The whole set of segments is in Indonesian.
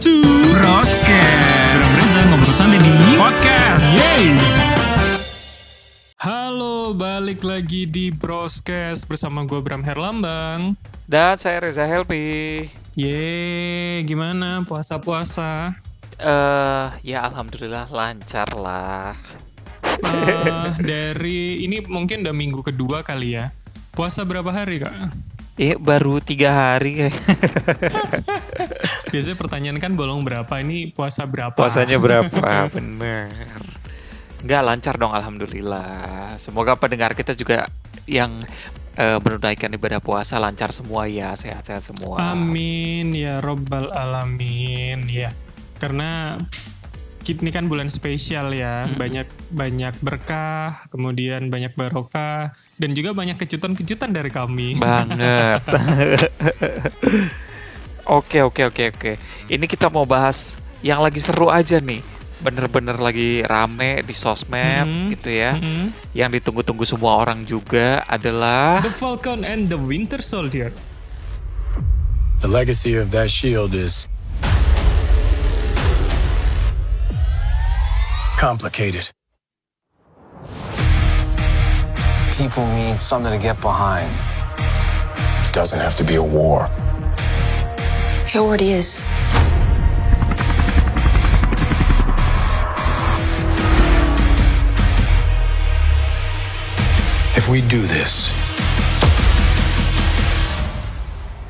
to Broscast Bram Reza ngobrol santai di Podcast Yeay Halo, balik lagi di Broscast bersama gue Bram Herlambang Dan saya Reza Helpi. Yeay, gimana puasa-puasa? Eh, ya alhamdulillah lancar lah. Ah, dari ini mungkin udah minggu kedua kali ya Puasa berapa hari kak? Eh, baru tiga hari kayak. Biasanya pertanyaan kan bolong berapa, ini puasa berapa? Puasanya berapa? Bener. Enggak lancar dong alhamdulillah. Semoga pendengar kita juga yang eh, menunaikan ibadah puasa lancar semua ya, sehat-sehat semua. Amin ya robbal alamin ya. Karena ini kan bulan spesial ya, banyak banyak berkah, kemudian banyak barokah dan juga banyak kejutan-kejutan dari kami. Banget. oke, oke, oke, oke. Ini kita mau bahas yang lagi seru aja nih. Bener-bener lagi rame di sosmed Mhm. gitu ya. Mm-mm. Yang ditunggu-tunggu semua orang juga adalah The Falcon and the Winter Soldier. The legacy of that shield is complicated. People need something to get behind. It doesn't have to be a war. It already is. If we do this,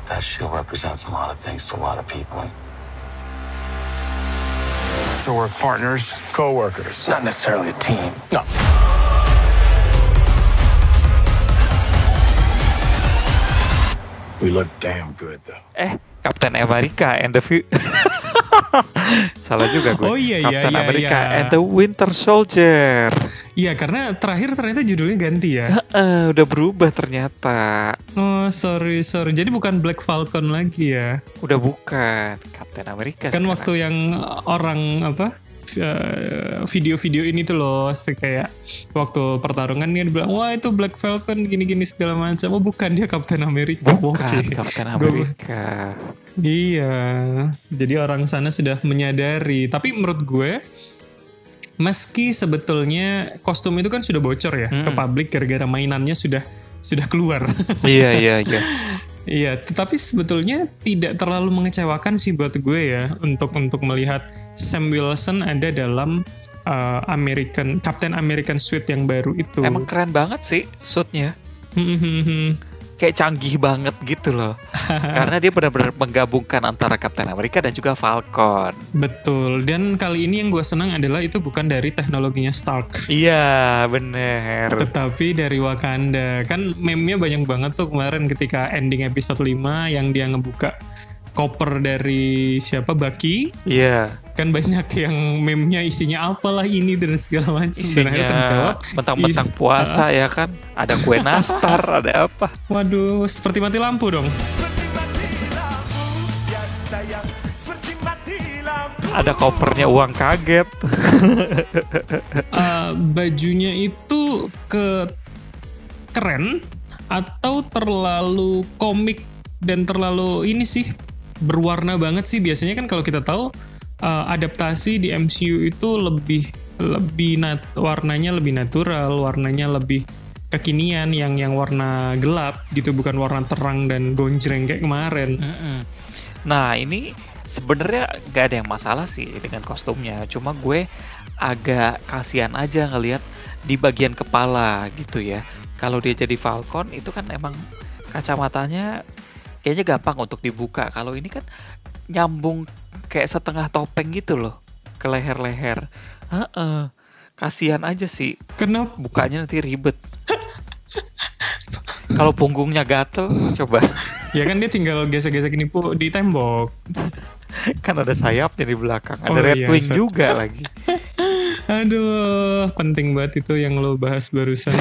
That shield represents a lot of things to a lot of people. So we're partners. co workers. Not necessarily a team. No. We look damn good though. eh Captain America and the Fu- Salah juga gue. Oh, iya, iya, Captain iya, America iya. and the Winter Soldier. Iya, karena terakhir ternyata judulnya ganti ya. Eh, udah berubah ternyata. Oh, sorry, sorry. Jadi bukan Black Falcon lagi ya. Udah bukan Captain America. Kan sekarang. waktu yang orang apa video-video ini tuh loh kayak waktu pertarungan dia bilang wah itu Black Falcon gini-gini segala macam oh bukan dia Captain America bukan Oke. Captain America. iya jadi orang sana sudah menyadari tapi menurut gue meski sebetulnya kostum itu kan sudah bocor ya ke publik gara-gara mainannya sudah sudah keluar iya iya iya. Iya, tetapi sebetulnya tidak terlalu mengecewakan sih buat gue ya untuk untuk melihat Sam Wilson ada dalam uh, American Captain American suit yang baru itu. Emang keren banget sih suitnya. Kayak canggih banget gitu loh. Karena dia benar-benar menggabungkan antara Captain America dan juga Falcon. Betul. Dan kali ini yang gue senang adalah itu bukan dari teknologinya Stark. Iya, bener. Tetapi dari Wakanda Kan meme-nya banyak banget tuh kemarin ketika ending episode 5 Yang dia ngebuka koper dari siapa Baki Iya. kan banyak yang meme-nya isinya apalah ini dan segala macam dan akhirnya terjawab Isinya mentang-mentang is- puasa ya kan. Ada kue nastar, ada apa. waduh seperti mati lampu dong Ada kopernya uang kaget. Eh, bajunya itu ke keren atau terlalu komik dan terlalu ini sih berwarna banget sih biasanya kan kalau kita tahu eh, adaptasi di MCU itu lebih lebih nat warnanya lebih natural warnanya lebih kekinian yang yang warna gelap gitu bukan warna terang dan gonjreng kayak kemarin. Nah ini sebenarnya gak ada yang masalah sih dengan kostumnya. Cuma gue agak kasihan aja ngelihat di bagian kepala gitu ya. Kalau dia jadi Falcon itu kan emang kacamatanya kayaknya gampang untuk dibuka. Kalau ini kan nyambung kayak setengah topeng gitu loh ke leher-leher. Heeh. Kasihan aja sih. kenapa Bukanya nanti ribet. Kalau punggungnya gatel, coba. ya kan dia tinggal gesek-gesek ini di tembok kan ada sayapnya di belakang ada Oh, red iya, wing set. juga lagi Aduh, penting banget itu yang lo bahas barusan.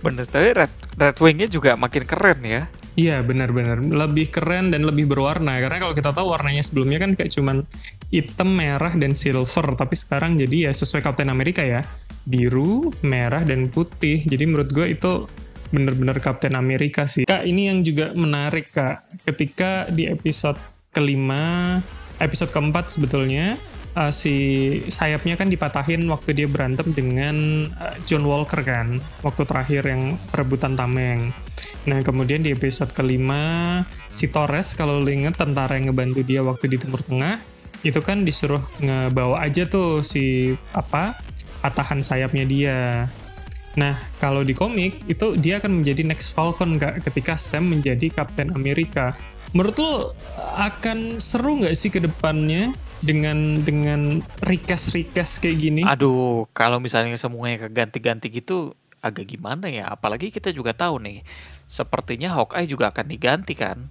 bener tapi red red wingnya juga makin keren ya Iya, benar-benar lebih keren dan lebih berwarna. Karena kalau kita tahu warnanya sebelumnya kan kayak cuman hitam, merah dan silver, tapi sekarang jadi ya sesuai Captain America ya, biru, merah dan putih. Jadi menurut gue itu bener-bener Captain America sih. Kak, ini yang juga menarik Kak, ketika di episode kelima, episode keempat sebetulnya uh, si sayapnya kan dipatahin waktu dia berantem dengan uh, John Walker kan, waktu terakhir yang perebutan tameng. Nah kemudian di episode kelima si Torres kalau lo inget tentara yang ngebantu dia waktu di Timur Tengah itu kan disuruh ngebawa aja tuh si apa patahan sayapnya dia. Nah, kalau di komik itu dia akan menjadi next Falcon nggak ketika Sam menjadi Kapten Amerika. Menurut lo akan seru nggak sih ke depannya dengan dengan recast kayak gini? Aduh, kalau misalnya semuanya keganti-ganti gitu agak gimana ya? Apalagi kita juga tahu nih, sepertinya Hawkeye juga akan diganti kan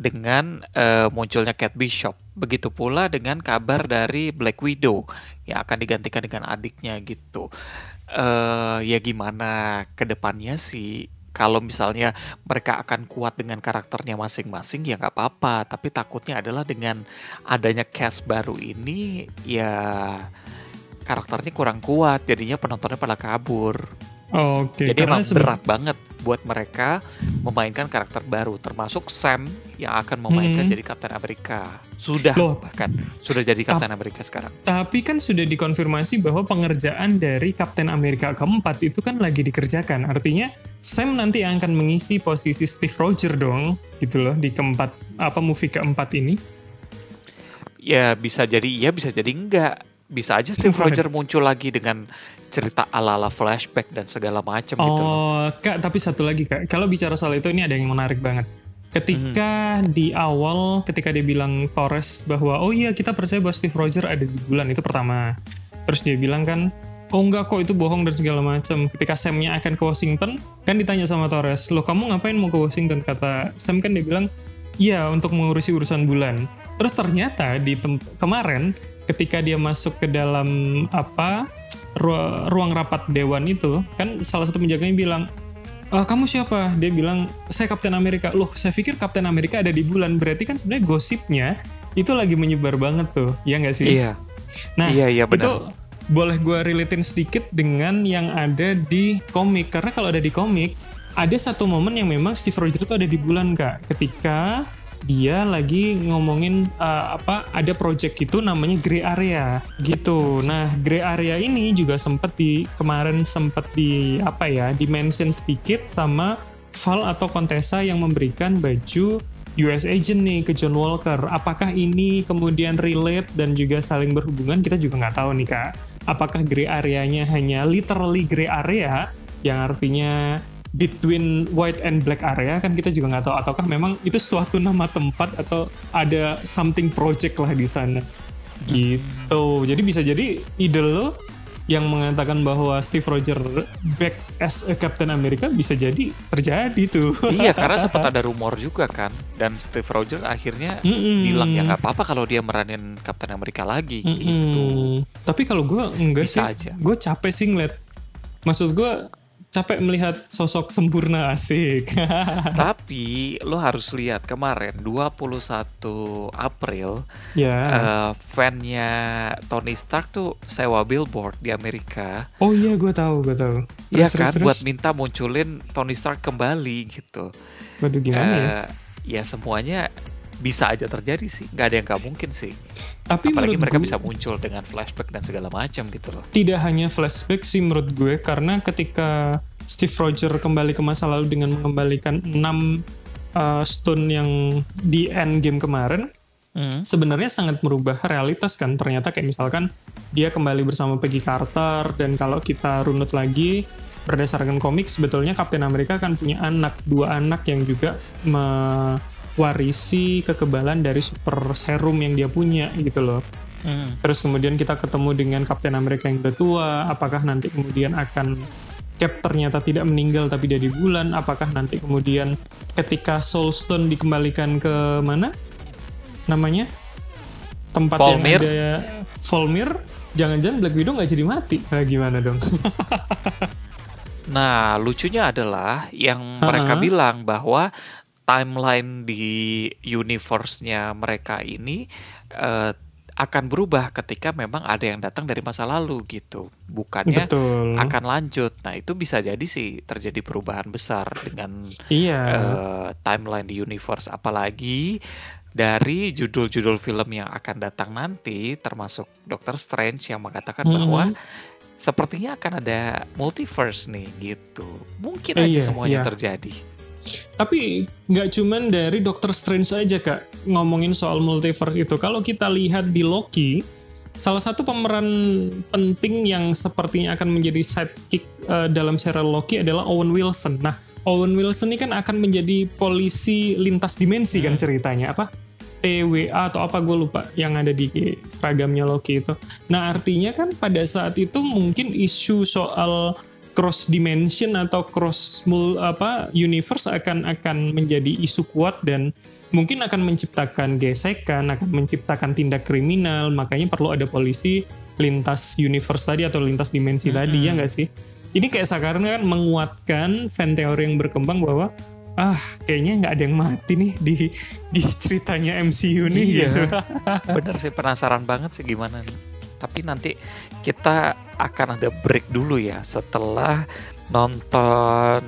dengan eh, munculnya Kate Bishop. Begitu pula dengan kabar dari Black Widow yang akan digantikan dengan adiknya gitu. eh ya gimana ke depannya sih? Kalau misalnya mereka akan kuat dengan karakternya masing-masing ya nggak apa-apa. Tapi takutnya adalah dengan adanya cast baru ini ya karakternya kurang kuat. Jadinya penontonnya pada kabur. Oke, Jadi karena emang berat banget buat mereka memainkan karakter baru, termasuk Sam yang akan memainkan Hmm. jadi Kapten Amerika. Sudah Loh. bahkan sudah jadi Kapten Amerika sekarang. Tapi kan sudah dikonfirmasi bahwa pengerjaan dari Kapten Amerika keempat itu kan lagi dikerjakan. Artinya Sam nanti yang akan mengisi posisi Steve Rogers dong, gitu loh di keempat apa movie keempat ini. Ya bisa jadi iya, bisa jadi enggak. Bisa aja Steve. Rogers muncul lagi dengan cerita ala-ala flashback dan segala macam gitu. loh. Oh, kak, tapi satu lagi kak, kalau bicara soal itu ini ada yang menarik banget. Ketika di awal, ketika dia bilang Torres bahwa oh iya kita percaya bahwa Steve Rogers ada di bulan itu pertama. Terus dia bilang kan, oh enggak kok itu bohong dan segala macam. Ketika Samnya akan ke Washington, kan ditanya sama Torres, lo kamu ngapain mau ke Washington? Kata Sam kan dia bilang, iya untuk mengurusi urusan bulan. Terus ternyata di kemarin ketika dia masuk ke dalam apa ru- ruang rapat dewan itu kan salah satu penjaganya bilang "Eh, kamu siapa? Dia bilang saya Kapten Amerika. Loh, saya pikir Kapten Amerika ada di bulan. Berarti kan sebenarnya gosipnya itu lagi menyebar banget tuh, ya nggak sih? Iya. Nah, Iya, iya, benar. itu boleh gue relatein sedikit dengan yang ada di komik. Karena kalau ada di komik, ada satu momen yang memang Steve Rogers itu ada di bulan kak. Ketika dia lagi ngomongin uh, apa ada project itu namanya Grey Area gitu. Nah Grey Area ini juga sempat di kemarin sempat di apa ya di mention sedikit sama Val atau Contessa yang memberikan baju US agent nih ke John Walker. Apakah ini kemudian relate dan juga saling berhubungan? Kita juga nggak tahu nih kak. Apakah gray areanya hanya literally gray area yang artinya between white and black area kan kita juga nggak tahu. Ataukah memang itu suatu nama tempat atau ada something project lah di sana gitu. Jadi bisa jadi ide lo yang mengatakan bahwa Steve Rogers back as a Captain America bisa jadi terjadi tuh. iya, karena sempat ada rumor juga kan. Dan Steve Rogers akhirnya Mm-mm. bilang ya nggak apa-apa kalau dia meranin Kapten Amerika lagi gitu. Mm-mm. Tapi kalau gue enggak Bisa sih, gue capek sih ngeliat. Maksud gue capek melihat sosok sempurna asik. Tapi lo harus lihat kemarin 21 April ya. eh, fan-nya Tony Stark tuh sewa billboard di Amerika. oh iya, gue tahu, gue tahu. Iya kan terus, buat minta munculin Tony Stark kembali gitu. Waduh gimana ya? Eh, ya semuanya bisa aja terjadi sih. nggak ada yang nggak mungkin sih. Tapi Apalagi menurut mereka gue, bisa muncul dengan flashback dan segala macam gitu loh. tidak hanya flashback sih menurut gue karena ketika Steve Rogers kembali ke masa lalu dengan mengembalikan 6 uh, stone yang di end game kemarin sebenarnya sangat merubah realitas kan ternyata kayak misalkan dia kembali bersama Peggy Carter dan kalau kita runut lagi berdasarkan komik sebetulnya Captain America kan punya anak dua anak yang juga mewarisi kekebalan dari super serum yang dia punya gitu loh Terus kemudian kita ketemu dengan Kapten Amerika yang udah tua. Apakah nanti kemudian akan Cap ternyata tidak meninggal tapi dia di bulan? Apakah nanti kemudian ketika Soul Stone dikembalikan ke mana? Namanya? Tempat Volmir. yang ada Volmir. Jangan-jangan Black Widow nggak jadi mati? Nah, gimana dong? Nah, lucunya adalah yang mereka Ha-ha. bilang bahwa timeline di universe-nya mereka ini eh, akan berubah ketika memang ada yang datang dari masa lalu gitu. Bukannya Betul. akan lanjut. Nah, itu bisa jadi sih terjadi perubahan besar dengan Iya. eh, timeline di universe apalagi dari judul-judul film yang akan datang nanti, termasuk Doctor Strange yang mengatakan Mhm. bahwa sepertinya akan ada multiverse nih gitu. Mungkin Eh, aja iya, semuanya iya. terjadi. Tapi nggak cuman dari Doctor Strange aja kak ngomongin soal multiverse itu. Kalau kita lihat di Loki, salah satu pemeran penting yang sepertinya akan menjadi sidekick eh, dalam serial Loki adalah Owen Wilson. Nah, Owen Wilson ini kan akan menjadi polisi lintas dimensi kan ceritanya apa? TWA atau apa gue lupa yang ada di seragamnya Loki itu. Nah artinya kan pada saat itu mungkin isu soal cross dimension atau cross mul, apa universe akan akan menjadi isu kuat dan mungkin akan menciptakan gesekan, akan menciptakan tindak kriminal. Makanya perlu ada polisi lintas universe tadi atau lintas dimensi tadi ya nggak sih? Ini kayak sekarang kan menguatkan fan teori yang berkembang bahwa ah kayaknya nggak ada yang mati nih di di ceritanya MCU nih Iya. gitu. Bener sih penasaran banget sih gimana nih. Tapi nanti kita akan ada break dulu ya setelah nonton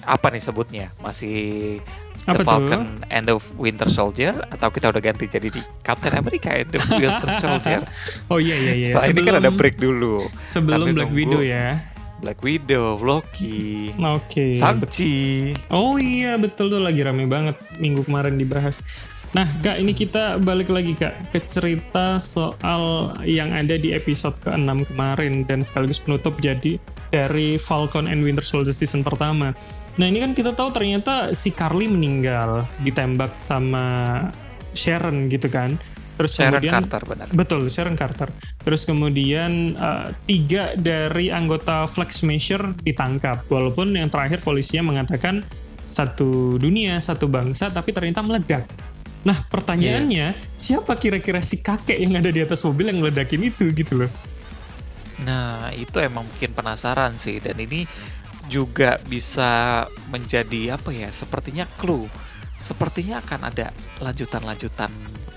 apa nih sebutnya? Masih Apa The tuh? Falcon and the Winter Soldier atau kita udah ganti jadi di Captain America and the Winter Soldier. Oh iya iya iya. Setelah ini kan ada break dulu. sebelum sambil Black. Widow ya. Black Widow, Loki, Oke. Shang-Chi. Oh iya betul tuh lagi rame banget minggu kemarin dibahas. Nah kak ini kita balik lagi kak ke cerita soal yang ada di episode ke-6 kemarin dan sekaligus penutup jadi dari Falcon and Winter Soldier season pertama. Nah ini kan kita tahu ternyata si Carly meninggal ditembak sama Sharon gitu kan. Terus Sharon kemudian Carter benar. Betul, Sharon Carter. Terus kemudian uh, tiga dari anggota Flag Smasher ditangkap. Walaupun yang terakhir polisinya mengatakan satu dunia, satu bangsa, tapi ternyata meledak. Nah, pertanyaannya, siapa kira-kira si kakek yang ada di atas mobil yang meledakin itu gitu loh? Nah, itu emang bikin penasaran sih dan ini juga bisa menjadi apa ya? Sepertinya clue. Sepertinya akan ada lanjutan-lanjutan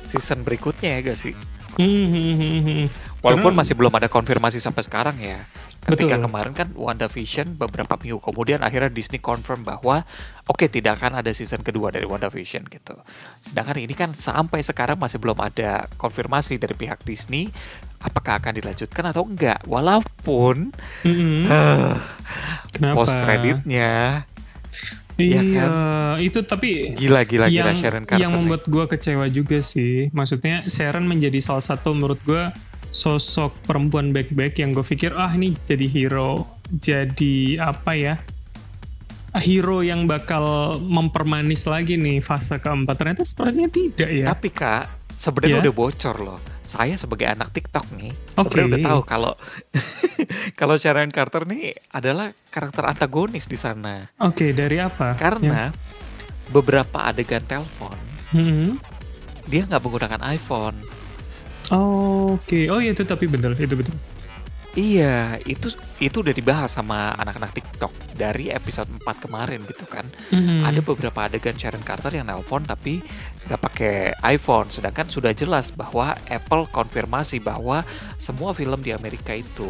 season berikutnya ya gak sih? Hmm, hmm, hmm, hmm. Walaupun Karena- masih belum ada konfirmasi sampai sekarang ya. Ketika Betul. kemarin kan WandaVision beberapa minggu kemudian akhirnya Disney confirm bahwa oke tidak akan ada season kedua dari WandaVision gitu. Sedangkan ini kan sampai sekarang masih belum ada konfirmasi dari pihak Disney apakah akan dilanjutkan atau enggak. Walaupun Hmm, Kenapa? post kreditnya Iya, Iya itu tapi gila gila gila yang, Sharon Carter. yang membuat gue kecewa juga sih maksudnya Sharon menjadi salah satu menurut gue sosok perempuan baik-baik yang gue pikir ah ini jadi hero jadi apa ya hero yang bakal mempermanis lagi nih fase keempat ternyata sepertinya tidak ya Tapi kak, sebenarnya Ya. udah bocor loh. Saya sebagai anak TikTok nih, Oke. sebenarnya udah tahu kalau kalau Sharon Carter nih adalah karakter antagonis di sana. oke dari apa Karena beberapa adegan telepon Ya. Hmm. dia nggak menggunakan iPhone. Oke oh iya itu tapi bener itu betul Iya, itu itu udah dibahas sama anak-anak TikTok dari episode 4 kemarin gitu kan. Hmm. Ada beberapa adegan Sharon Carter yang nelpon tapi nggak pakai iPhone. Sedangkan sudah jelas bahwa Apple konfirmasi bahwa semua film di Amerika itu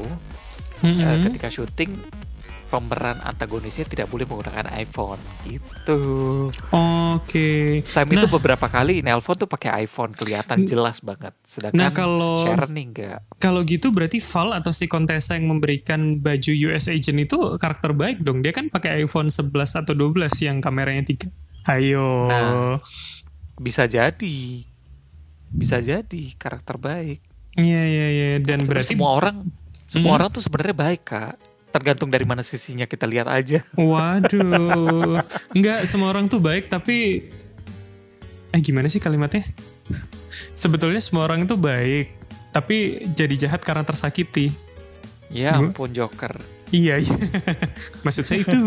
Hmm. eh, ketika syuting pemeran antagonisnya tidak boleh menggunakan iPhone. Gitu. oke Sam itu beberapa kali nelpon tuh pakai iPhone kelihatan jelas banget. Sedangkan Nah, kalau- Sharon nih enggak. Kalau gitu berarti Val atau si Contessa yang memberikan baju US Agent itu karakter baik dong. Dia kan pakai iPhone 11 atau 12 yang kameranya 3. Ayo. Nah. Bisa jadi. Bisa jadi karakter baik. Iya iya iya dan Sebenarnya berarti semua orang semua Hmm. orang tuh sebenarnya baik, Kak. Tergantung dari mana sisinya kita lihat aja. waduh. Enggak semua orang tuh baik tapi eh gimana sih kalimatnya? Sebetulnya semua orang itu baik tapi jadi jahat karena tersakiti. Ya Hmm. ampun Joker. Iya, iya. Maksud saya itu.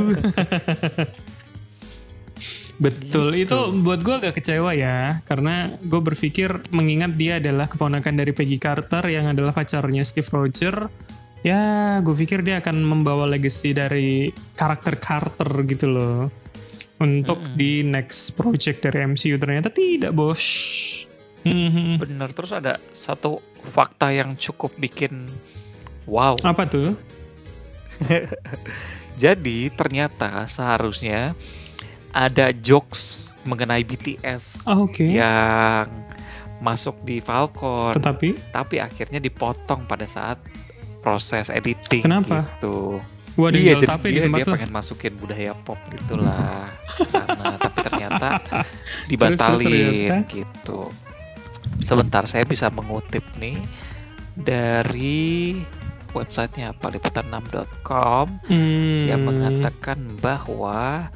Betul, Gitu. itu buat gue agak kecewa ya, karena gue berpikir mengingat dia adalah keponakan dari Peggy Carter yang adalah pacarnya Steve Roger, ya gue pikir dia akan membawa legacy dari karakter Carter gitu loh untuk di next project dari MCU ternyata tidak bos. Mhm. Bener terus ada satu fakta yang cukup bikin wow. Apa tuh? Jadi ternyata seharusnya ada jokes mengenai BTS Ah, Oke. yang masuk di Falcon, Tetapi tapi akhirnya dipotong pada saat proses editing. Kenapa? Gitu. gua ada iya, jadi tape di dia, tempat dia pengen masukin budaya pop gitulah sana, tapi ternyata ternyata? dibatalin gitu. Sebentar, saya bisa mengutip nih dari websitenya apa liputan6.com Hmm. yang mengatakan bahwa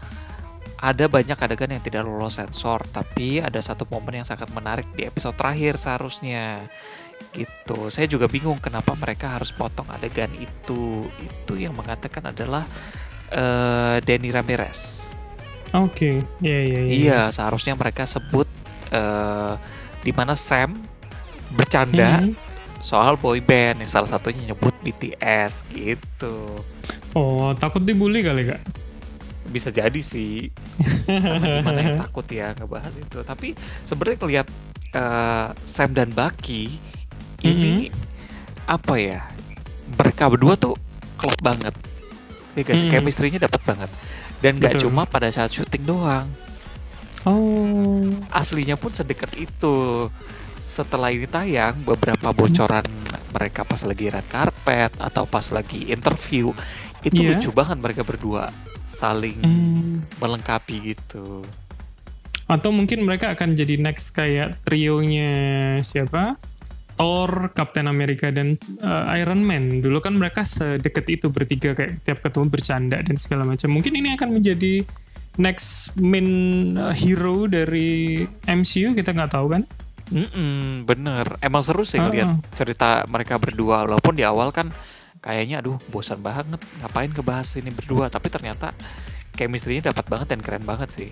ada banyak adegan yang tidak lolos sensor, tapi ada satu momen yang sangat menarik di episode terakhir seharusnya. Gitu. Saya juga bingung kenapa mereka harus potong adegan itu. Itu yang mengatakan adalah eh Denny Ramirez. Oke. Iya iya iya. Iya, seharusnya mereka sebut eh di mana Sam bercanda Mhm. soal boy band yang salah satunya nyebut BTS gitu. Oh, takut dibully kali kak? Bisa jadi sih. Gimana yang takut ya ngebahas itu. Tapi sebenarnya ngelihat eh, Sam dan Bucky ini apa ya mereka berdua tuh klop banget. Ya guys Mm-mm. chemistry-nya dapat banget. Dan nggak cuma pada saat syuting doang. Oh. aslinya pun sedekat itu. Setelah ini tayang beberapa bocoran mereka pas lagi red carpet atau pas lagi interview itu Iya. lucu banget mereka berdua saling Hmm. melengkapi gitu Atau mungkin mereka akan jadi next kayak trionya siapa? Thor, Captain America dan uh, Iron Man. Dulu kan mereka sedekat itu bertiga kayak tiap ketemu bercanda dan segala macam. Mungkin ini akan menjadi next main uh, hero dari MCU kita nggak tahu kan? Mm-mm, bener emang seru sih ngeliat Ah. cerita mereka berdua walaupun di awal kan kayaknya aduh bosan banget. Ngapain ngebahas ini berdua? Tapi ternyata chemistry-nya dapat banget dan keren banget sih.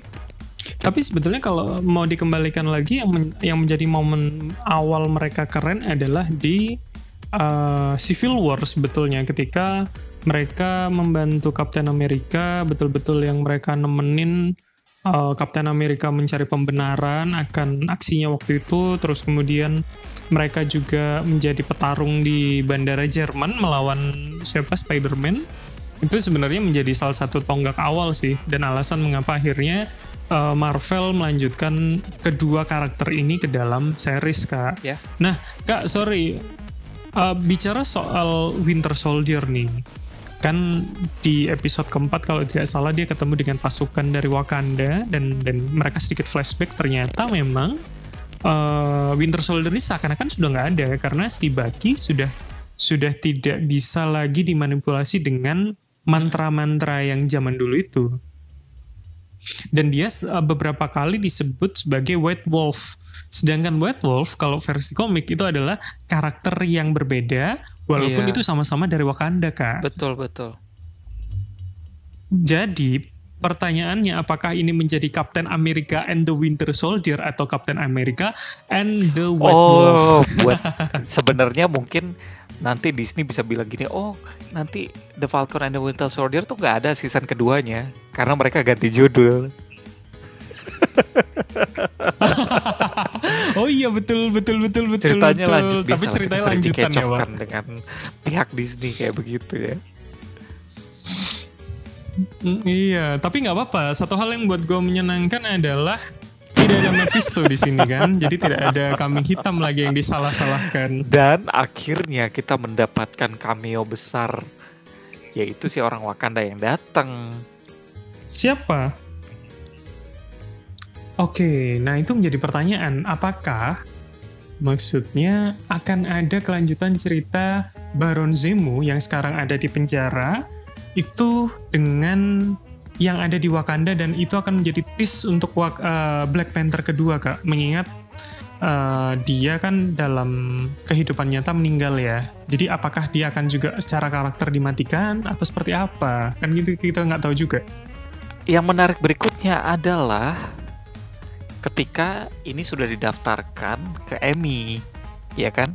Tapi sebetulnya kalau mau dikembalikan lagi yang men- yang menjadi momen awal mereka keren adalah di uh, Civil War sebetulnya. Ketika mereka membantu Captain America betul-betul yang mereka nemenin uh, Captain America mencari pembenaran akan aksinya waktu itu. Terus kemudian mereka juga menjadi petarung di bandara Jerman melawan siapa? Spider-Man. Itu sebenarnya menjadi salah satu tonggak awal sih. Dan alasan mengapa akhirnya uh, Marvel melanjutkan kedua karakter ini ke dalam series kak. Ya. Nah kak sorry. Uh, bicara soal Winter Soldier nih. Kan di episode keempat kalau tidak salah dia ketemu dengan pasukan dari Wakanda dan dan mereka sedikit flashback. Ternyata memang uh, Winter Soldier ini seakan-akan sudah nggak ada karena si Bucky sudah sudah tidak bisa lagi dimanipulasi dengan mantra-mantra yang zaman dulu itu dan dia uh, beberapa kali disebut sebagai White Wolf. Sedangkan White Wolf kalau versi komik itu adalah karakter yang berbeda walaupun Iya. itu sama-sama dari Wakanda, Kak. betul betul Jadi pertanyaannya apakah ini menjadi Captain America and the Winter Soldier atau Captain America and the White Wolf? oh buat sebenarnya mungkin nanti Disney bisa bilang gini oh nanti The Falcon and the Winter Soldier tuh nggak ada season keduanya karena mereka ganti judul oh iya betul betul betul betul ceritanya betul. lanjut Tapi ceritanya lanjutan ya, Pak. dengan pihak Disney kayak begitu ya Mm, iya, tapi nggak apa-apa. Satu hal yang buat gue menyenangkan adalah tidak ada Mephisto di sini kan, jadi tidak ada kambing hitam lagi yang disalah-salahkan. Dan akhirnya kita mendapatkan cameo besar yaitu si orang Wakanda yang datang. Siapa? Oke, nah itu menjadi pertanyaan. Apakah maksudnya akan ada kelanjutan cerita Baron Zemo yang sekarang ada di penjara itu dengan yang ada di Wakanda dan itu akan menjadi tease untuk eh, Black Panther kedua kak. Mengingat eh, dia kan dalam kehidupan nyata meninggal ya. Jadi apakah dia akan juga secara karakter dimatikan atau seperti apa? Kan gitu kita nggak tahu juga. Yang menarik berikutnya adalah ketika ini sudah didaftarkan ke Emmy, ya kan?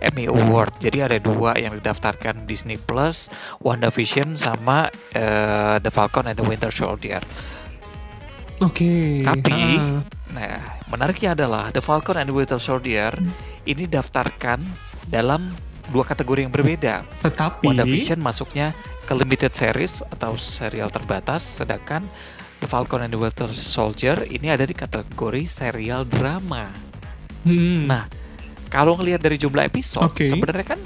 Emmy Award. Jadi ada dua yang didaftarkan Disney Plus, WandaVision sama eh, The Falcon and the Winter Soldier. Oke. Tapi, ah. Nah, menariknya adalah The Falcon and the Winter Soldier ini daftarkan dalam dua kategori yang berbeda. tetapi WandaVision masuknya ke limited series atau serial terbatas, sedangkan The Falcon and the Winter Soldier ini ada di kategori serial drama. Hmm. Nah, kalau ngelihat dari jumlah episode, Oke. sebenarnya kan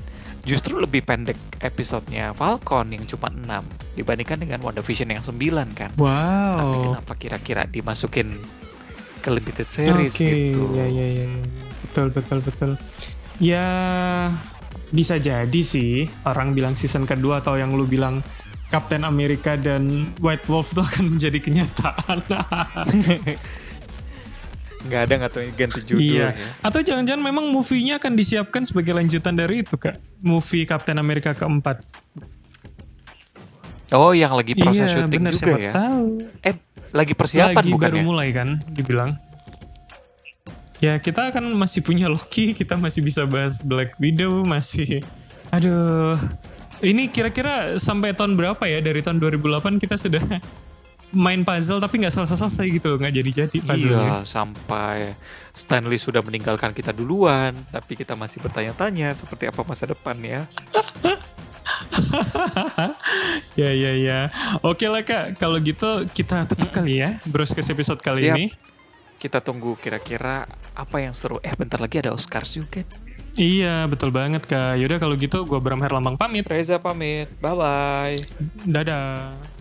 justru lebih pendek episodenya Falcon yang cuma 6 dibandingkan dengan WandaVision yang 9 kan. Tapi wow. kenapa kira-kira dimasukin ke limited series Oke, gitu? ya, ya, ya, ya. betul, betul, betul. Ya, bisa jadi sih orang bilang season kedua atau yang lu bilang Captain America dan White Wolf itu akan menjadi kenyataan. Nggak ada nggak tuh ganti judul iya. ya? Atau jangan-jangan memang movie-nya akan disiapkan sebagai lanjutan dari itu, Kak. Movie Captain America keempat. Oh, yang lagi proses iya, syuting benar juga siapa ya? tahu. Eh, lagi persiapan Lagi bukan baru ya? mulai kan, dibilang. Ya, kita kan masih punya Loki, kita masih bisa bahas Black Widow, masih... Aduh, ini kira-kira sampai tahun berapa ya? Dari tahun 2008 kita sudah main puzzle tapi nggak selesai-selesai gitu loh, nggak jadi-jadi puzzle-nya. Iya, sampai Stanley sudah meninggalkan kita duluan, tapi kita masih bertanya-tanya seperti apa masa depan ya. Ya, ya, ya. Oke lah Kak, kalau gitu kita tutup kali ya, Broskes episode kali Siap. ini. Kita tunggu kira-kira apa yang seru. Eh, bentar lagi ada Oscars juga. Iya, betul banget Kak. Yaudah kalau gitu gua Bram Herlambang pamit. Reza pamit. Bye-bye. Dadah.